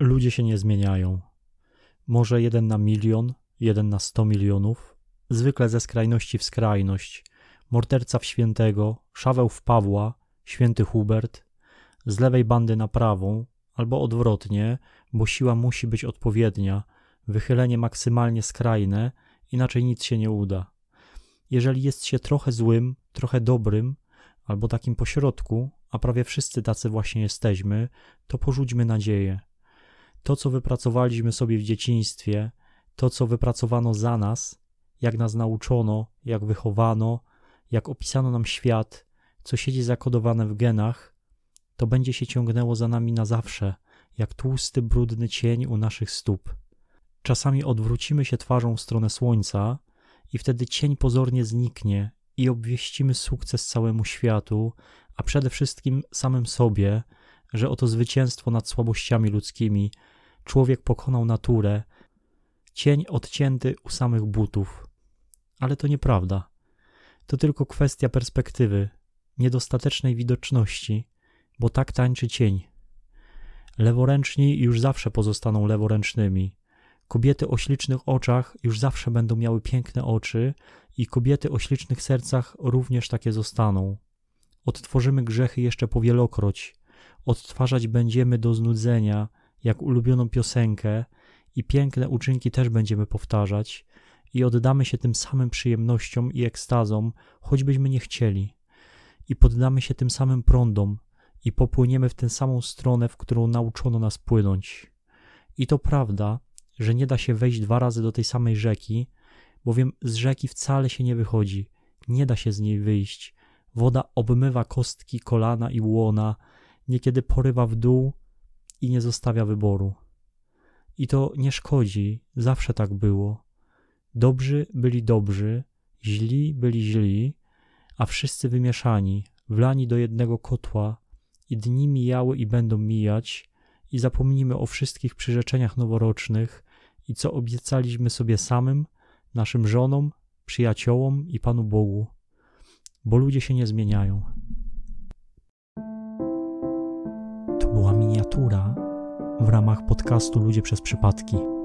Ludzie się nie zmieniają. Może jeden na milion, jeden na sto milionów, zwykle ze skrajności w skrajność. Morderca w świętego, Szaweł w Pawła, święty Hubert, z lewej bandy na prawą, albo odwrotnie, bo siła musi być odpowiednia, wychylenie maksymalnie skrajne, inaczej nic się nie uda. Jeżeli jest się trochę złym, trochę dobrym, albo takim pośrodku, a prawie wszyscy tacy właśnie jesteśmy, to porzućmy nadzieję. To, co wypracowaliśmy sobie w dzieciństwie, to, co wypracowano za nas, jak nas nauczono, jak wychowano, jak opisano nam świat, co siedzi zakodowane w genach, to będzie się ciągnęło za nami na zawsze, jak tłusty, brudny cień u naszych stóp. Czasami odwrócimy się twarzą w stronę słońca i wtedy cień pozornie zniknie i obwieścimy sukces całemu światu, a przede wszystkim samym sobie, że oto zwycięstwo nad słabościami ludzkimi, człowiek pokonał naturę, cień odcięty u samych butów. Ale to nieprawda. To tylko kwestia perspektywy, niedostatecznej widoczności, bo tak tańczy cień. Leworęczni już zawsze pozostaną leworęcznymi. Kobiety o ślicznych oczach już zawsze będą miały piękne oczy i kobiety o ślicznych sercach również takie zostaną. Odtworzymy grzechy jeszcze powielokroć, odtwarzać będziemy do znudzenia, jak ulubioną piosenkę, i piękne uczynki też będziemy powtarzać, i oddamy się tym samym przyjemnościom i ekstazom, choćbyśmy nie chcieli. I poddamy się tym samym prądom, i popłyniemy w tę samą stronę, w którą nauczono nas płynąć. I to prawda, że nie da się wejść dwa razy do tej samej rzeki, bowiem z rzeki wcale się nie wychodzi, nie da się z niej wyjść. Woda obmywa kostki, kolana i łona, niekiedy porywa w dół i nie zostawia wyboru. I to nie szkodzi, zawsze tak było. Dobrzy byli dobrzy, źli byli źli, a wszyscy wymieszani, wlani do jednego kotła, i dni mijały i będą mijać, i zapomnimy o wszystkich przyrzeczeniach noworocznych i co obiecaliśmy sobie samym, naszym żonom, przyjaciołom i Panu Bogu, bo ludzie się nie zmieniają. To była miniatura w ramach podcastu Ludzie przez przypadki.